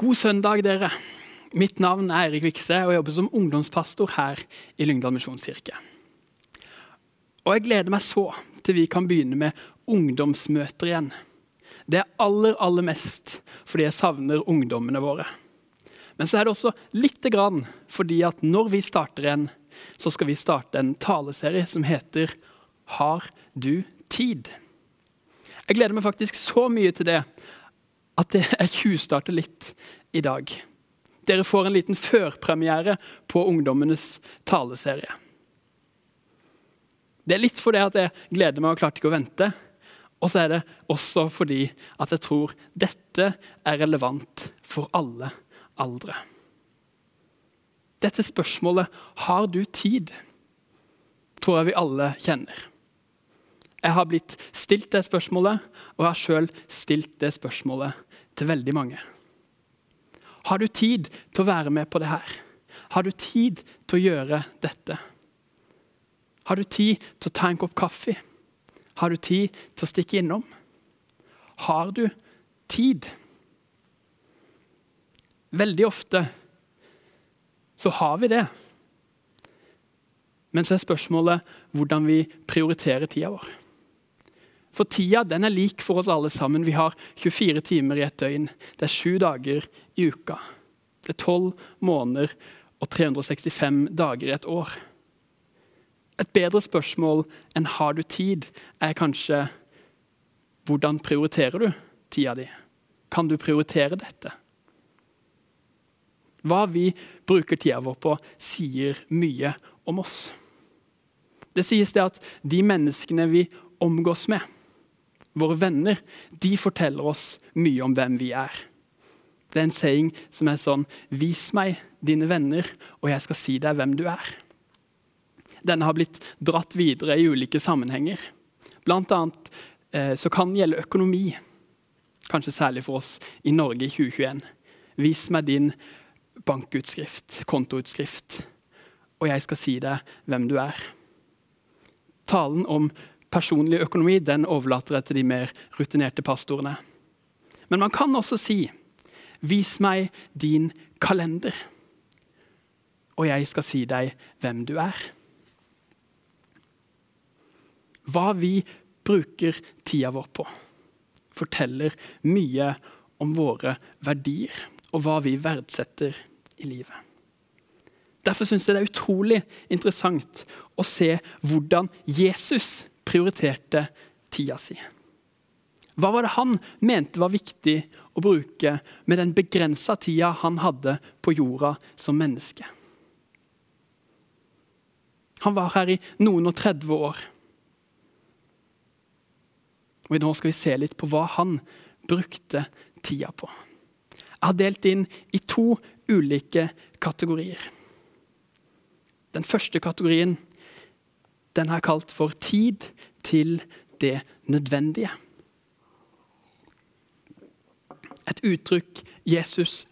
God søndag, dere. Mitt navn er Eirik Vikse, og jeg jobber som ungdomspastor her i Lyngdal misjonskirke. Og jeg gleder meg så til vi kan begynne med ungdomsmøter igjen. Det er aller, aller mest fordi jeg savner ungdommene våre. Men så er det også lite grann fordi at når vi starter igjen, så skal vi starte en taleserie som heter Har du tid? Jeg gleder meg faktisk så mye til det at jeg tjuvstarter litt i dag. Dere får en liten førpremiere på ungdommenes taleserie. Det er litt fordi at jeg gleder meg og klarte ikke å vente. Og så er det også fordi at jeg tror dette er relevant for alle aldre. Dette spørsmålet 'Har du tid?' tror jeg vi alle kjenner. Jeg har blitt stilt det spørsmålet, og jeg har sjøl stilt det spørsmålet til veldig mange. Har du tid til å være med på det her? Har du tid til å gjøre dette? Har du tid til å ta en kopp kaffe? Har du tid til å stikke innom? Har du tid? Veldig ofte så har vi det. Men så er spørsmålet hvordan vi prioriterer tida vår. For tida den er lik for oss alle sammen. Vi har 24 timer i et døgn. Det er sju dager i uka. Det er tolv måneder og 365 dager i et år. Et bedre spørsmål enn 'har du tid?' er kanskje 'hvordan prioriterer du tida di?' Kan du prioritere dette? Hva vi bruker tida vår på, sier mye om oss. Det sies det at de menneskene vi omgås med, våre venner, de forteller oss mye om hvem vi er. Det er en saying som er sånn Vis meg dine venner, og jeg skal si deg hvem du er. Denne har blitt dratt videre i ulike sammenhenger. Blant annet eh, så kan det gjelde økonomi. Kanskje særlig for oss i Norge i 2021. Vis meg din bankutskrift, kontoutskrift, og jeg skal si deg hvem du er. Talen om personlig økonomi den overlater jeg til de mer rutinerte pastorene. Men man kan også si Vis meg din kalender, og jeg skal si deg hvem du er. Hva vi bruker tida vår på, forteller mye om våre verdier og hva vi verdsetter i livet. Derfor syns jeg det er utrolig interessant å se hvordan Jesus prioriterte tida si. Hva var det han mente var viktig å bruke med den begrensa tida han hadde på jorda som menneske? Han var her i noen og 30 år. Og Nå skal vi se litt på hva han brukte tida på. Jeg har delt inn i to ulike kategorier. Den første kategorien den er kalt for tid til det nødvendige. Et uttrykk Jesus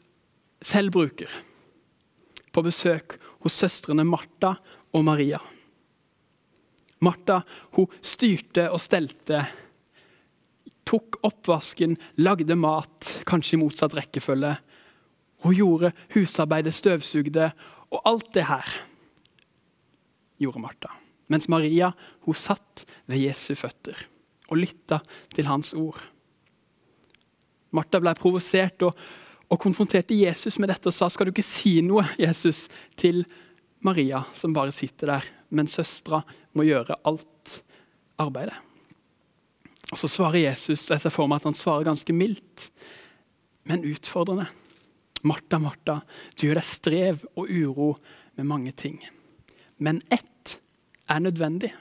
selv bruker på besøk hos søstrene Martha og Maria. Martha hun styrte og stelte, tok oppvasken, lagde mat, kanskje i motsatt rekkefølge. Hun gjorde husarbeidet, støvsugde, og alt det her gjorde Martha. Mens Maria hun satt ved Jesu føtter og lytta til hans ord. Martha ble provosert og, og, konfronterte Jesus med dette og sa skal du ikke si noe Jesus, til Maria, som bare sitter der, men søstera må gjøre alt arbeidet. Og Så svarer Jesus jeg ser for meg at han svarer ganske mildt, men utfordrende. Martha, Martha, du gjør deg strev og uro med mange ting. Men ett er nødvendig.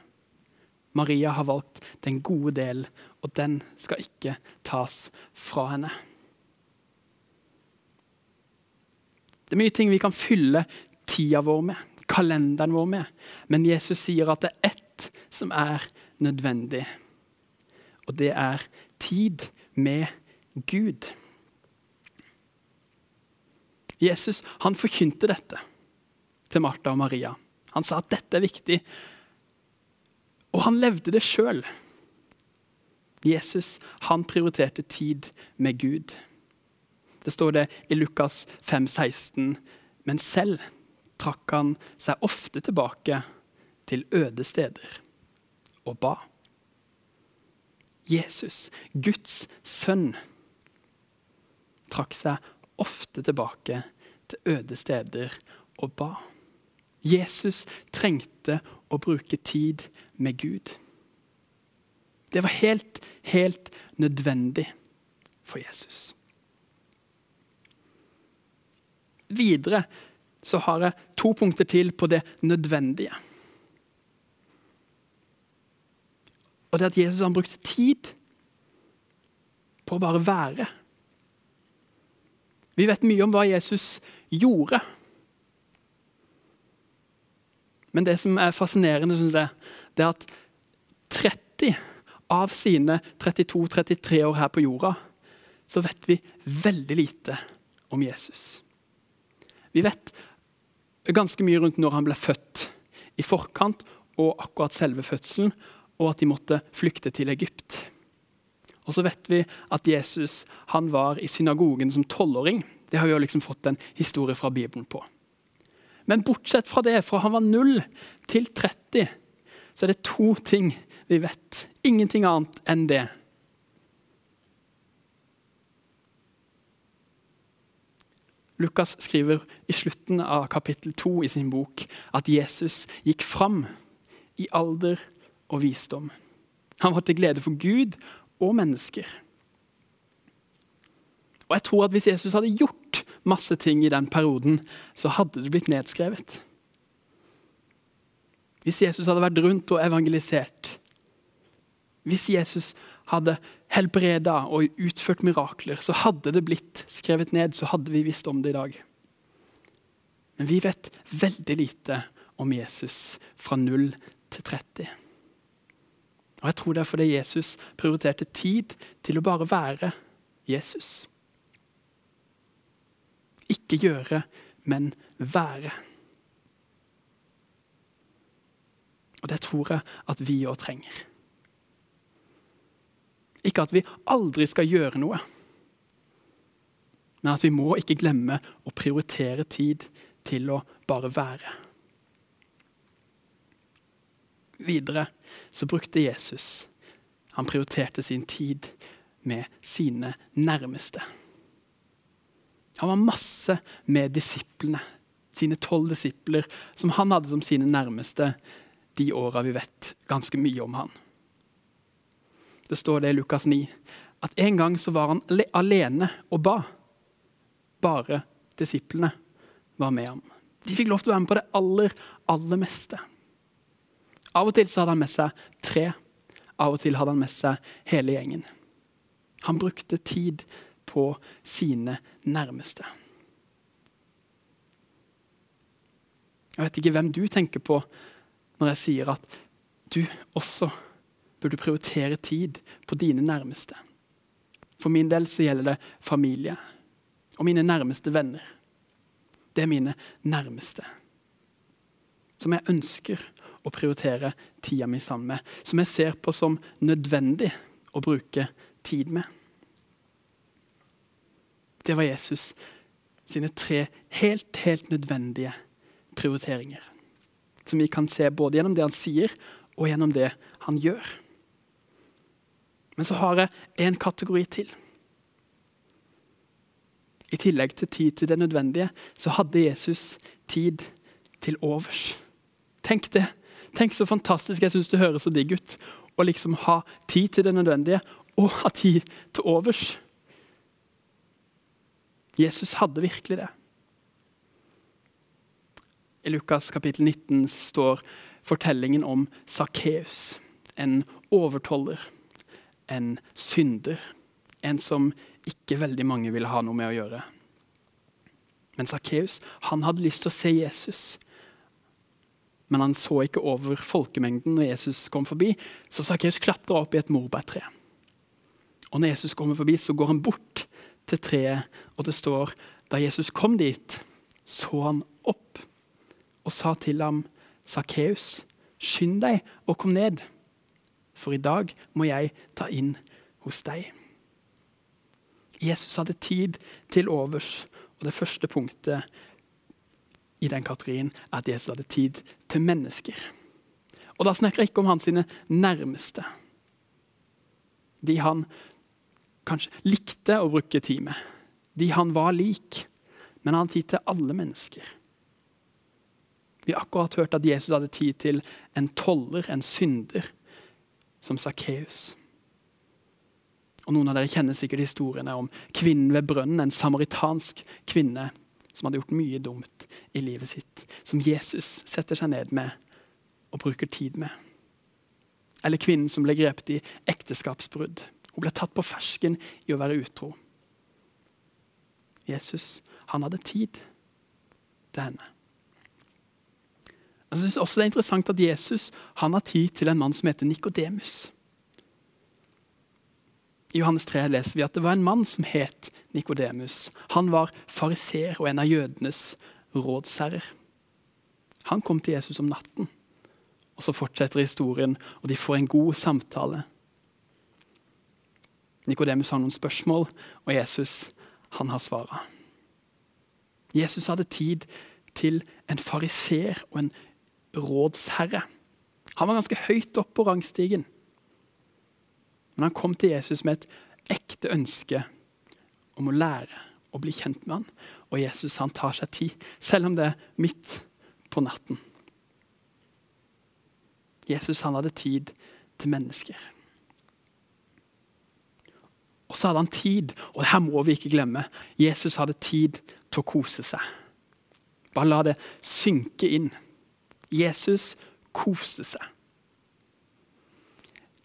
Maria har valgt den gode del, og den skal ikke tas fra henne. Det er mye ting vi kan fylle tida vår med, kalenderen vår med. Men Jesus sier at det er ett som er nødvendig. Og det er tid med Gud. Jesus han forkynte dette til Martha og Maria. Han sa at dette er viktig. Og han levde det sjøl. Jesus han prioriterte tid med Gud. Det står det i Lukas 5, 16. Men selv trakk han seg ofte tilbake til øde steder og ba. Jesus, Guds sønn, trakk seg ofte tilbake til øde steder og ba. Jesus trengte å bruke tid med Gud. Det var helt, helt nødvendig for Jesus. Videre så har jeg to punkter til på det nødvendige. Og det at Jesus han brukte tid på å bare være. Vi vet mye om hva Jesus gjorde. Men det som er fascinerende, synes jeg, det er at 30 av sine 32-33 år her på jorda, så vet vi veldig lite om Jesus. Vi vet ganske mye rundt når han ble født, i forkant og akkurat selve fødselen, og at de måtte flykte til Egypt. Og så vet vi at Jesus han var i synagogen som tolvåring. Det har vi jo liksom fått en historie fra Bibelen på. Men bortsett fra det, fra han var 0 til 30, så er det to ting vi vet. Ingenting annet enn det. Lukas skriver i slutten av kapittel 2 i sin bok at Jesus gikk fram i alder og visdom. Han var til glede for Gud og mennesker. Og jeg tror at Hvis Jesus hadde gjort masse ting i den perioden, så hadde det blitt nedskrevet. Hvis Jesus hadde vært rundt og evangelisert, hvis Jesus hadde helbreda og utført mirakler, så hadde det blitt skrevet ned, så hadde vi visst om det i dag. Men vi vet veldig lite om Jesus fra 0 til 30. Og Jeg tror det er fordi Jesus prioriterte tid til å bare være Jesus. Ikke gjøre, men være. Og det tror jeg at vi òg trenger. Ikke at vi aldri skal gjøre noe, men at vi må ikke glemme å prioritere tid til å bare være. Videre så brukte Jesus Han prioriterte sin tid med sine nærmeste. Han var masse med disiplene, sine tolv disipler, som han hadde som sine nærmeste de åra vi vet ganske mye om han. Det står det i Lukas 9 at en gang så var han alene og ba. Bare disiplene var med ham. De fikk lov til å være med på det aller, aller meste. Av og til så hadde han med seg tre. Av og til hadde han med seg hele gjengen. Han brukte tid på sine nærmeste. Jeg vet ikke hvem du tenker på når jeg sier at du også burde prioritere tid på dine nærmeste. For min del så gjelder det familie og mine nærmeste venner. Det er mine nærmeste. Som jeg ønsker å prioritere tida mi sammen med. Som jeg ser på som nødvendig å bruke tid med. Det var Jesus sine tre helt, helt nødvendige prioriteringer. Som vi kan se både gjennom det han sier, og gjennom det han gjør. Men så har jeg en kategori til. I tillegg til tid til det nødvendige, så hadde Jesus tid til overs. Tenk det. Tenk så fantastisk jeg syns det høres så digg ut å liksom ha tid til det nødvendige og ha tid til overs. Jesus hadde virkelig det. I Lukas kapittel 19 står fortellingen om Sakkeus, en overtoller en synder. En som ikke veldig mange ville ha noe med å gjøre. Men Sakkeus hadde lyst til å se Jesus. Men han så ikke over folkemengden når Jesus kom forbi, så Sakkeus klatra opp i et morbærtre. Og når Jesus kommer forbi, så går han bort til treet, og det står da Jesus kom dit, så han opp og sa til ham, Sakkeus, skynd deg og kom ned for i dag må jeg ta inn hos deg. Jesus hadde tid til overs. Og det første punktet i den kategorien er at Jesus hadde tid til mennesker. Og da snakker jeg ikke om hans nærmeste. De han kanskje likte å bruke tid med. De han var lik. Men han hadde tid til alle mennesker. Vi har akkurat hørt at Jesus hadde tid til en toller, en synder, som Sakkeus. Og Noen av dere kjenner sikkert historiene om kvinnen ved brønnen, en samaritansk kvinne som hadde gjort mye dumt i livet sitt, som Jesus setter seg ned med og bruker tid med. Eller kvinnen som ble grepet i ekteskapsbrudd. Hun ble tatt på fersken i å være utro. Jesus han hadde tid til henne. Jeg synes også Det er interessant at Jesus han har tid til en mann som heter Nikodemus. I Johannes 3 leser vi at det var en mann som het Nikodemus. Han var fariser og en av jødenes rådsherrer. Han kom til Jesus om natten. Og Så fortsetter historien, og de får en god samtale. Nikodemus har noen spørsmål, og Jesus han har svaret. Jesus hadde tid til en fariser og en rådsherre. Han var ganske høyt oppe på rangstigen. Men han kom til Jesus med et ekte ønske om å lære og bli kjent med han. Og Jesus han tar seg tid, selv om det er midt på natten. Jesus han hadde tid til mennesker. Og så hadde han tid, og det her må vi ikke glemme, Jesus hadde tid til å kose seg. Bare la det synke inn. Jesus koste seg.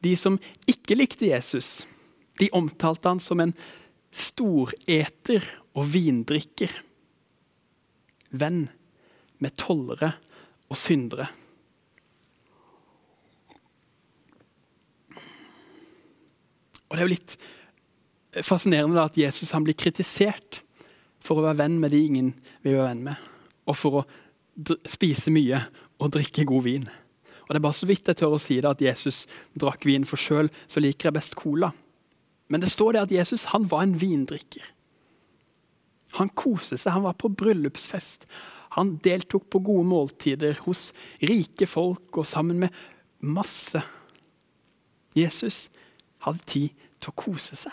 De som ikke likte Jesus, de omtalte han som en storeter og vindrikker. Venn med tollere og syndere. Og Det er jo litt fascinerende at Jesus blir kritisert for å være venn med de ingen vil være venn med, og for å spise mye og drikke god vin. Og Det er bare så vidt jeg tør å si det at Jesus drakk vin, for sjøl liker jeg best cola. Men det står det at Jesus han var en vindrikker. Han koste seg, han var på bryllupsfest. Han deltok på gode måltider hos rike folk og sammen med masse. Jesus hadde tid til å kose seg.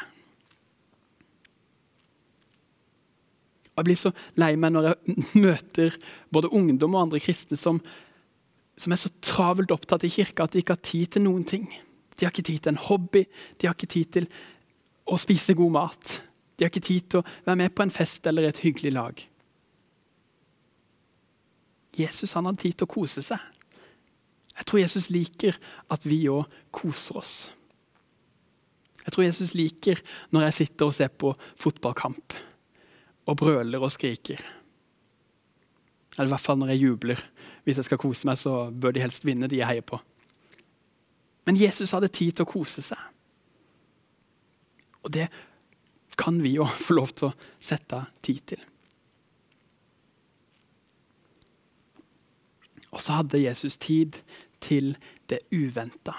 Jeg blir så lei meg når jeg møter både ungdom og andre kristne som, som er så travelt opptatt i kirka at de ikke har tid til noen ting. De har ikke tid til en hobby, de har ikke tid til å spise god mat. De har ikke tid til å være med på en fest eller et hyggelig lag. Jesus han har tid til å kose seg. Jeg tror Jesus liker at vi òg koser oss. Jeg tror Jesus liker når jeg sitter og ser på fotballkamp og brøler og skriker. Eller i hvert fall når jeg jubler. Hvis jeg skal kose meg, så bør de helst vinne, de jeg heier på. Men Jesus hadde tid til å kose seg. Og det kan vi jo få lov til å sette tid til. Og så hadde Jesus tid til det uventa.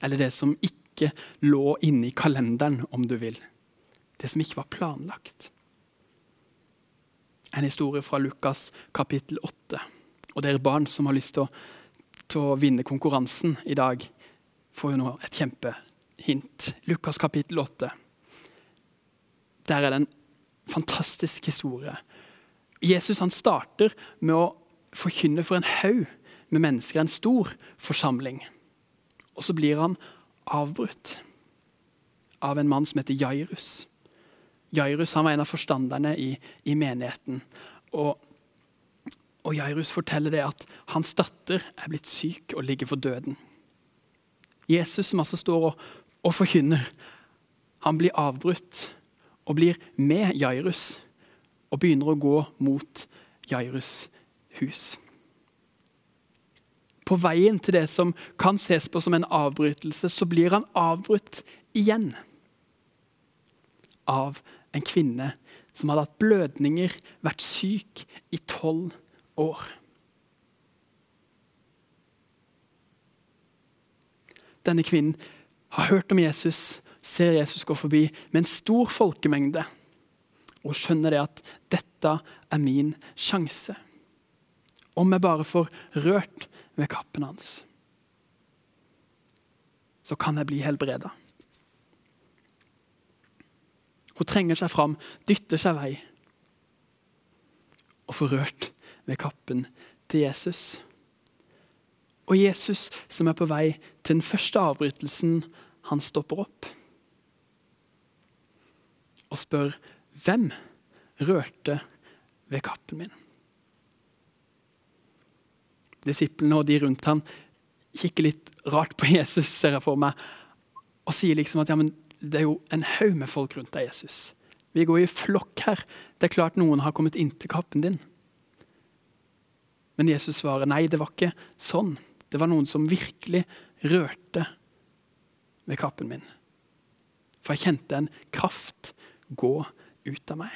Eller det som ikke lå inne i kalenderen, om du vil. Det som ikke var planlagt en historie fra Lukas kapittel 8. Og dere barn som har lyst til å, til å vinne konkurransen i dag, får jo nå et kjempehint. Lukas kapittel 8. Der er det en fantastisk historie. Jesus han starter med å forkynne for en haug med mennesker, en stor forsamling. Og så blir han avbrutt av en mann som heter Jairus. Jairus var en av forstanderne i, i menigheten. Og, og Jairus forteller det at hans datter er blitt syk og ligger for døden. Jesus, som altså står og, og forkynner, han blir avbrutt og blir med Jairus og begynner å gå mot Jairus hus. På veien til det som kan ses på som en avbrytelse, så blir han avbrutt igjen av en kvinne som hadde hatt blødninger, vært syk i tolv år. Denne kvinnen har hørt om Jesus ser Jesus gå forbi med en stor folkemengde og skjønner det at dette er min sjanse. Om jeg bare får rørt ved kappen hans, så kan jeg bli helbreda. Hun trenger seg fram, dytter seg vei og får rørt ved kappen til Jesus. Og Jesus som er på vei til den første avbrytelsen, han stopper opp og spør hvem rørte ved kappen min. Disiplene og de rundt ham kikker litt rart på Jesus, ser jeg for meg, og sier liksom at ja, men det er jo en haug med folk rundt deg, Jesus. Vi går i flokk her. Det er klart noen har kommet inntil kappen din. Men Jesus svarer nei, det var ikke sånn. Det var noen som virkelig rørte ved kappen min. For jeg kjente en kraft gå ut av meg.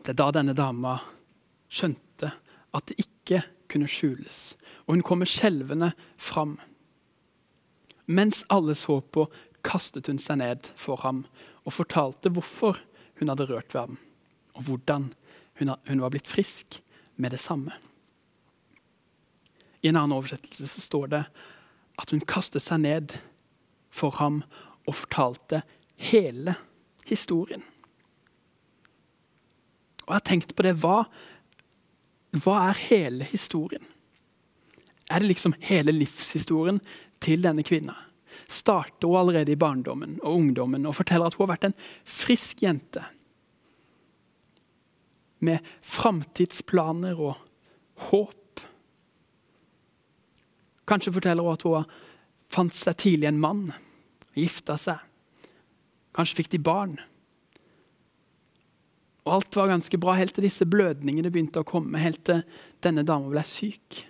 Det er da denne dama skjønte at det ikke kunne skjules, og hun kommer skjelvende fram. Mens alle så på, kastet hun seg ned for ham og fortalte hvorfor hun hadde rørt ved ham, og hvordan hun var blitt frisk med det samme. I en annen oversettelse så står det at hun kastet seg ned for ham og fortalte hele historien. Og jeg har tenkt på det. Hva, hva er hele historien? Er det liksom hele livshistorien til denne kvinna? Starter hun allerede i barndommen og ungdommen og forteller at hun har vært en frisk jente med framtidsplaner og håp. Kanskje forteller hun at hun fant seg tidlig en mann, og gifta seg. Kanskje fikk de barn. Og Alt var ganske bra helt til disse blødningene begynte å komme, helt til denne dama ble syk.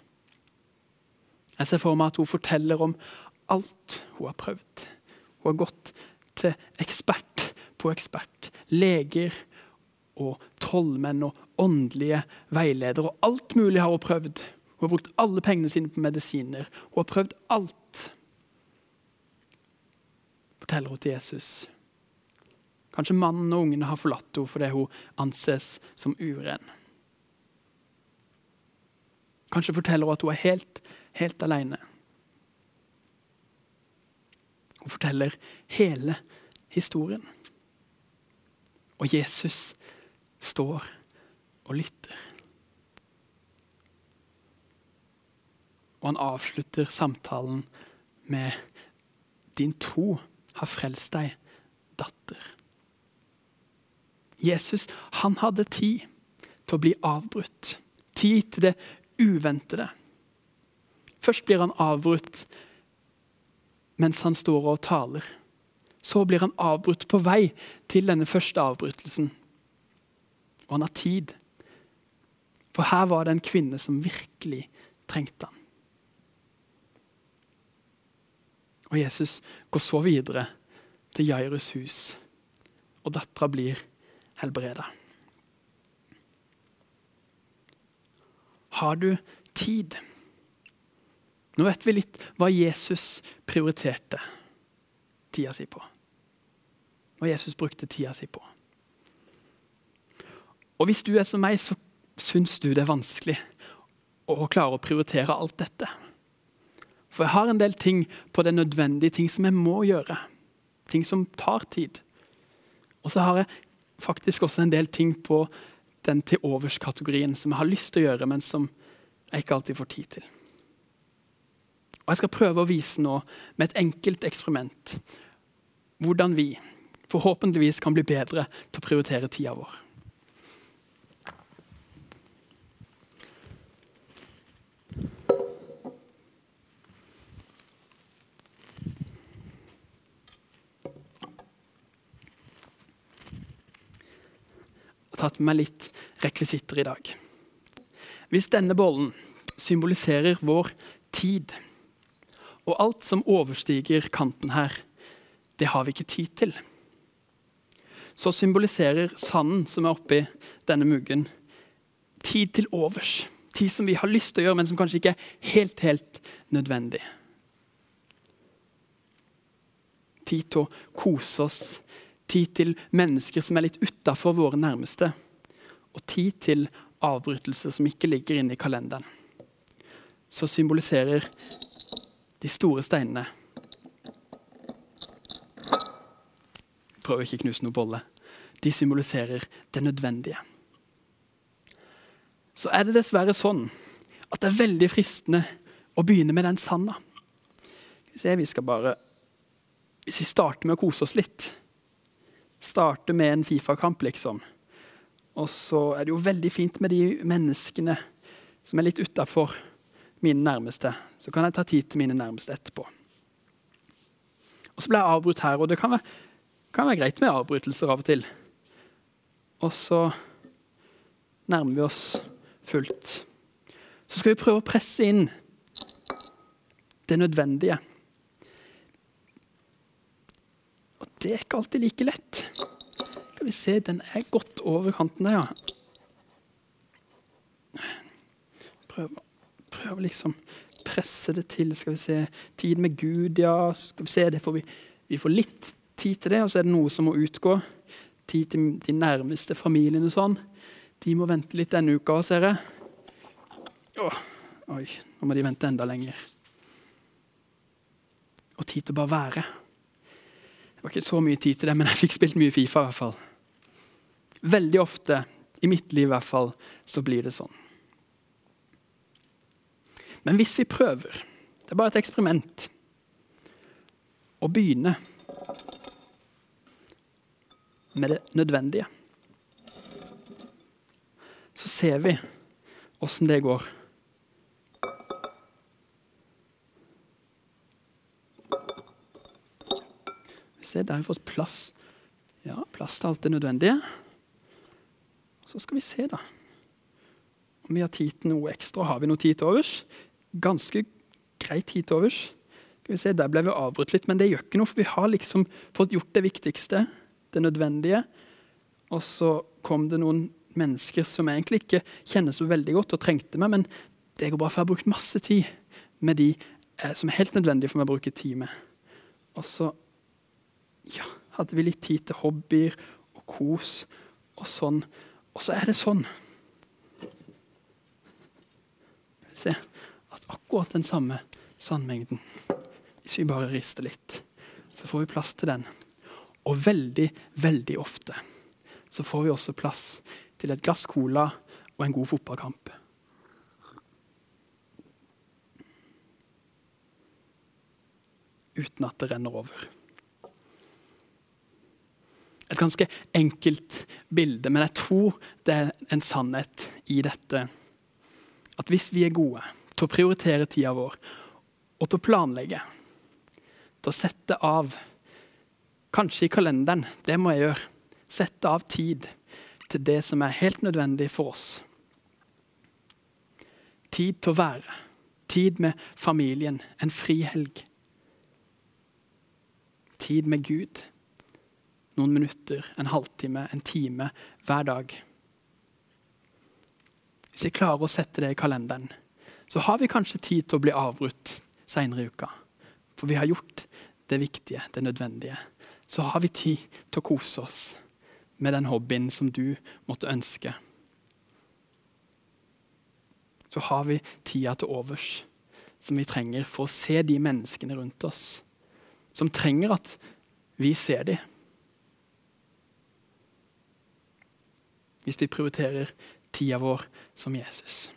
Jeg ser for meg at hun forteller om alt hun har prøvd. Hun har gått til ekspert på ekspert. Leger og trollmenn og åndelige veiledere. Og alt mulig har hun prøvd. Hun har brukt alle pengene sine på medisiner. Hun har prøvd alt. Forteller hun til Jesus. Kanskje mannen og ungene har forlatt henne fordi hun anses som uren. Kanskje forteller hun at hun er helt, helt alene. Hun forteller hele historien. Og Jesus står og lytter. Og han avslutter samtalen med 'Din tro har frelst deg, datter'. Jesus han hadde tid til å bli avbrutt. Tid til det uventede. Først blir han avbrutt mens han står og taler. Så blir han avbrutt på vei til denne første avbrytelsen. Og han har tid. For her var det en kvinne som virkelig trengte han. Og Jesus går så videre til Jairus hus, og dattera blir helbreda. Har du tid? Nå vet vi litt hva Jesus prioriterte tida si på. Hva Jesus brukte tida si på. Og Hvis du er som meg, så syns du det er vanskelig å klare å prioritere alt dette. For jeg har en del ting på det nødvendige, ting som jeg må gjøre. Ting som tar tid. Og så har jeg faktisk også en del ting på den til overs-kategorien som jeg har lyst til å gjøre, men som jeg ikke alltid får tid til. Og Jeg skal prøve å vise nå med et enkelt eksperiment hvordan vi forhåpentligvis kan bli bedre til å prioritere tida vår. tatt med meg litt rekvisitter i dag. Hvis denne bollen symboliserer vår tid, og alt som overstiger kanten her, det har vi ikke tid til. Så symboliserer sanden som er oppi denne muggen, tid til overs. Tid som vi har lyst til å gjøre, men som kanskje ikke er helt, helt nødvendig. tid til å kose oss, tid til mennesker som er litt utafor våre nærmeste, og tid til avbrytelser som ikke ligger inne i kalenderen, så symboliserer de store steinene ikke å knuse noen bolle. De symboliserer det nødvendige. Så er det dessverre sånn at det er veldig fristende å begynne med den sanda. Vi skal bare Hvis vi starter med å kose oss litt Starte med en Fifa-kamp, liksom. Og så er det jo veldig fint med de menneskene som er litt utafor mine nærmeste. Så kan jeg ta tid til mine nærmeste etterpå. Og Så ble jeg avbrutt her, og det kan være, kan være greit med avbrytelser av og til. Og så nærmer vi oss fullt. Så skal vi prøve å presse inn det nødvendige. Og det er ikke alltid like lett. Skal vi se, Den er godt over kanten der, ja. Prøv, prøv liksom presse det til. Skal vi se, Tid med Gud, ja. Skal vi se, det får vi, vi får litt tid til det, og så er det noe som må utgå. Tid til de nærmeste familiene og sånn. De må vente litt denne uka, ser jeg. Åh, oi, nå må de vente enda lenger. Og tid til å bare være. Det var ikke så mye tid til det, men jeg fikk spilt mye Fifa. i hvert fall. Veldig ofte, i mitt liv i hvert fall, så blir det sånn. Men hvis vi prøver, det er bare et eksperiment, å begynne med det nødvendige, så ser vi åssen det går. Se, der har vi fått plass. Ja, plass til alt det nødvendige. Så skal vi se, da. Om vi har tid til noe ekstra. Har vi noe tid til overs? Ganske grei tid til overs. Skal vi se, Der ble vi avbrutt litt, men det gjør ikke noe, for vi har liksom fått gjort det viktigste, det nødvendige. Og så kom det noen mennesker som jeg egentlig ikke kjenner så veldig godt og trengte meg, men det går bra, for jeg har brukt masse tid med de eh, som er helt nødvendige for meg å bruke tid med. Og så ja, hadde vi litt tid til hobbyer og kos og sånn. Og så er det sånn Se at akkurat den samme sandmengden Hvis vi bare rister litt, så får vi plass til den. Og veldig, veldig ofte så får vi også plass til et glass cola og en god fotballkamp. Uten at det renner over et ganske enkelt bilde, men jeg tror det er en sannhet i dette. At hvis vi er gode til å prioritere tida vår og til å planlegge, til å sette av Kanskje i kalenderen, det må jeg gjøre. Sette av tid til det som er helt nødvendig for oss. Tid til å være. Tid med familien. En frihelg. Tid med Gud noen minutter, en halvtime, en time hver dag. Hvis jeg klarer å sette det i kalenderen, så har vi kanskje tid til å bli avbrutt seinere i uka. For vi har gjort det viktige, det nødvendige. Så har vi tid til å kose oss med den hobbyen som du måtte ønske. Så har vi tida til overs som vi trenger for å se de menneskene rundt oss. Som trenger at vi ser dem. hvis vi prioriterer tida vår som Jesus.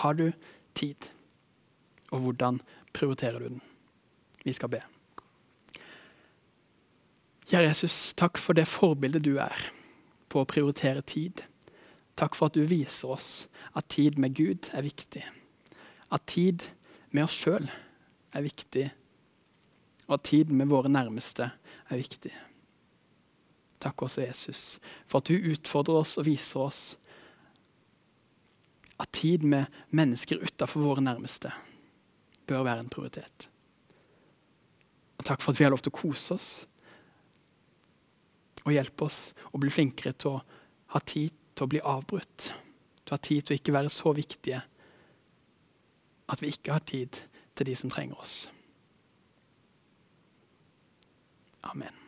Har du tid, og hvordan prioriterer du den? Vi skal be. Kjære Jesus, takk for det forbildet du er på å prioritere tid. Takk for at du viser oss at tid med Gud er viktig. At tid med oss sjøl er viktig, og at tid med våre nærmeste er viktig. Takk også, Jesus, for at du utfordrer oss og viser oss at tid med mennesker utafor våre nærmeste bør være en prioritet. Og takk for at vi har lov til å kose oss og hjelpe oss å bli flinkere til å ha tid til å bli avbrutt. Til å ha tid til å ikke være så viktige at vi ikke har tid til de som trenger oss. Amen.